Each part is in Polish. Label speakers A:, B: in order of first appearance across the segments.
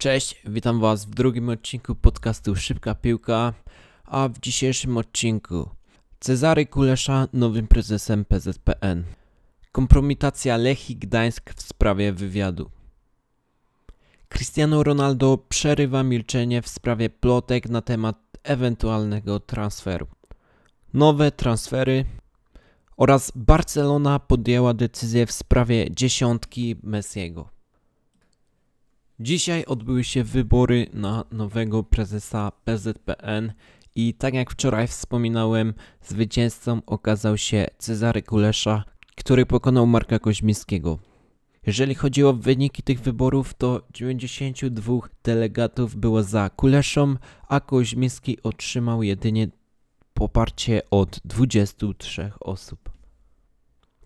A: Cześć, witam Was w drugim odcinku podcastu Szybka Piłka, a w dzisiejszym odcinku Cezary Kulesza nowym prezesem PZPN. Kompromitacja Lechii Gdańsk w sprawie wywiadu. Cristiano Ronaldo przerywa milczenie w sprawie plotek na temat ewentualnego transferu. Nowe transfery oraz Barcelona podjęła decyzję w sprawie dziesiątki Messiego. Dzisiaj odbyły się wybory na nowego prezesa PZPN i tak jak wczoraj wspominałem, zwycięzcą okazał się Cezary Kulesza, który pokonał Marka Koźmińskiego. Jeżeli chodzi o wyniki tych wyborów, to 92 delegatów było za Kuleszą, a Koźmiński otrzymał jedynie poparcie od 23 osób.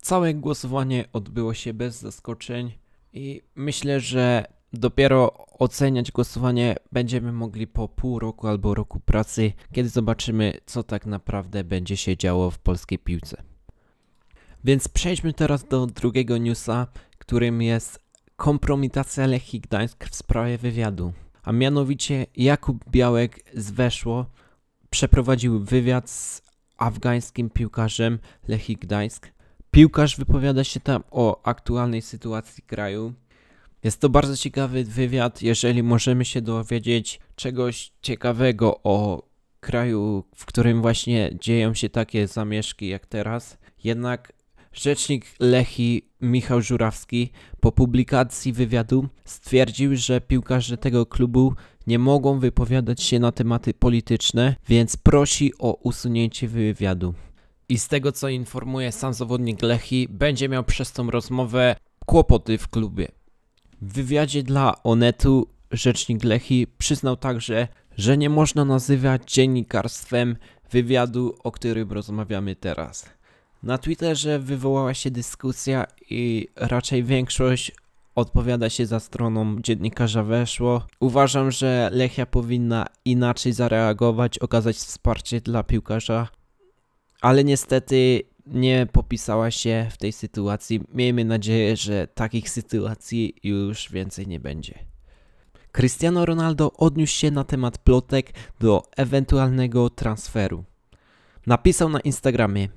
A: Całe głosowanie odbyło się bez zaskoczeń i myślę, że dopiero oceniać głosowanie będziemy mogli po pół roku albo roku pracy, kiedy zobaczymy, co tak naprawdę będzie się działo w polskiej piłce. Więc przejdźmy teraz do drugiego newsa, którym jest kompromitacja Lechii Gdańsk w sprawie wywiadu. A mianowicie Jakub Białek z Weszło przeprowadził wywiad z afgańskim piłkarzem Lechii Gdańsk. Piłkarz wypowiada się tam o aktualnej sytuacji kraju. Jest to bardzo ciekawy wywiad, jeżeli możemy się dowiedzieć czegoś ciekawego o kraju, w którym właśnie dzieją się takie zamieszki jak teraz. Jednak rzecznik Lechi Michał Żurawski po publikacji wywiadu stwierdził, że piłkarze tego klubu nie mogą wypowiadać się na tematy polityczne, więc prosi o usunięcie wywiadu. I z tego co informuje sam zawodnik Lechi, będzie miał przez tą rozmowę kłopoty w klubie. W wywiadzie dla Onetu rzecznik Lechi przyznał także, że nie można nazywać dziennikarstwem wywiadu, o którym rozmawiamy teraz. Na Twitterze wywołała się dyskusja i raczej większość odpowiada się za stroną dziennikarza weszło. Uważam, że Lechia powinna inaczej zareagować, okazać wsparcie dla piłkarza, ale niestety nie popisała się w tej sytuacji. Miejmy nadzieję, że takich sytuacji już więcej nie będzie. Cristiano Ronaldo odniósł się na temat plotek do ewentualnego transferu. Napisał na Instagramie: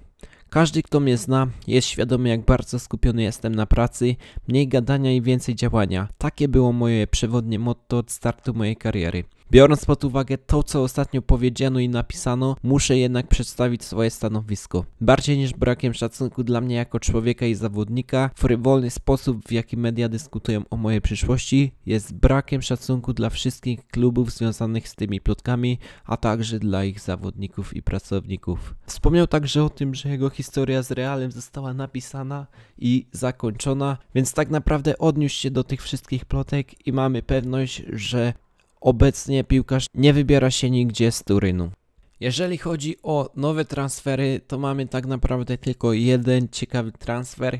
A: każdy, kto mnie zna, jest świadomy, jak bardzo skupiony jestem na pracy, mniej gadania i więcej działania. Takie było moje przewodnie motto od startu mojej kariery. Biorąc pod uwagę to, co ostatnio powiedziano i napisano, muszę jednak przedstawić swoje stanowisko. Bardziej niż brakiem szacunku dla mnie jako człowieka i zawodnika, frywolny sposób, w jaki media dyskutują o mojej przyszłości, jest brakiem szacunku dla wszystkich klubów związanych z tymi plotkami, a także dla ich zawodników i pracowników. Wspomniał także o tym, że jego historia z Realem została napisana i zakończona, więc tak naprawdę odniósł się do tych wszystkich plotek i mamy pewność, że Obecnie piłkarz nie wybiera się nigdzie z Turynu. Jeżeli chodzi o nowe transfery, to mamy tak naprawdę tylko jeden ciekawy transfer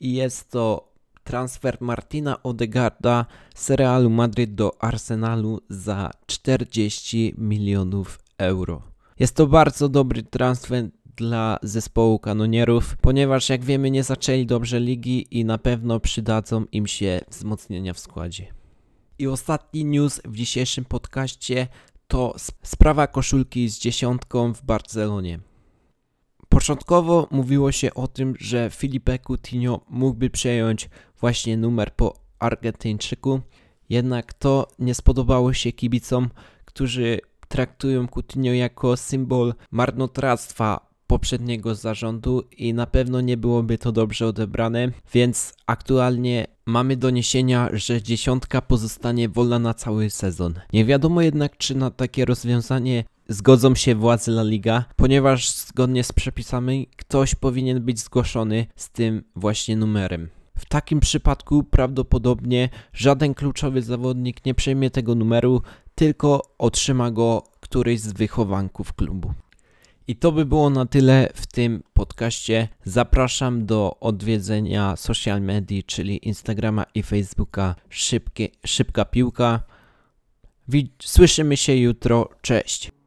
A: i jest to transfer Martina Odegarda z Realu Madryt do Arsenalu za 40 milionów euro. Jest to bardzo dobry transfer dla zespołu kanonierów, ponieważ jak wiemy nie zaczęli dobrze ligi i na pewno przydadzą im się wzmocnienia w składzie. I ostatni news w dzisiejszym podcaście to sprawa koszulki z dziesiątką w Barcelonie. Początkowo mówiło się o tym, że Felipe Coutinho mógłby przejąć właśnie numer po Argentyńczyku, jednak to nie spodobało się kibicom, którzy traktują Coutinho jako symbol marnotrawstwa poprzedniego zarządu i na pewno nie byłoby to dobrze odebrane, więc aktualnie mamy doniesienia, że dziesiątka pozostanie wolna na cały sezon. Nie wiadomo jednak, czy na takie rozwiązanie zgodzą się władze La Liga, ponieważ zgodnie z przepisami ktoś powinien być zgłoszony z tym właśnie numerem. W takim przypadku prawdopodobnie żaden kluczowy zawodnik nie przejmie tego numeru, tylko otrzyma go któryś z wychowanków klubu. I to by było na tyle w tym podcaście. Zapraszam do odwiedzenia social media, czyli Instagrama i Facebooka Szybkie, Szybka Piłka. Słyszymy się jutro. Cześć.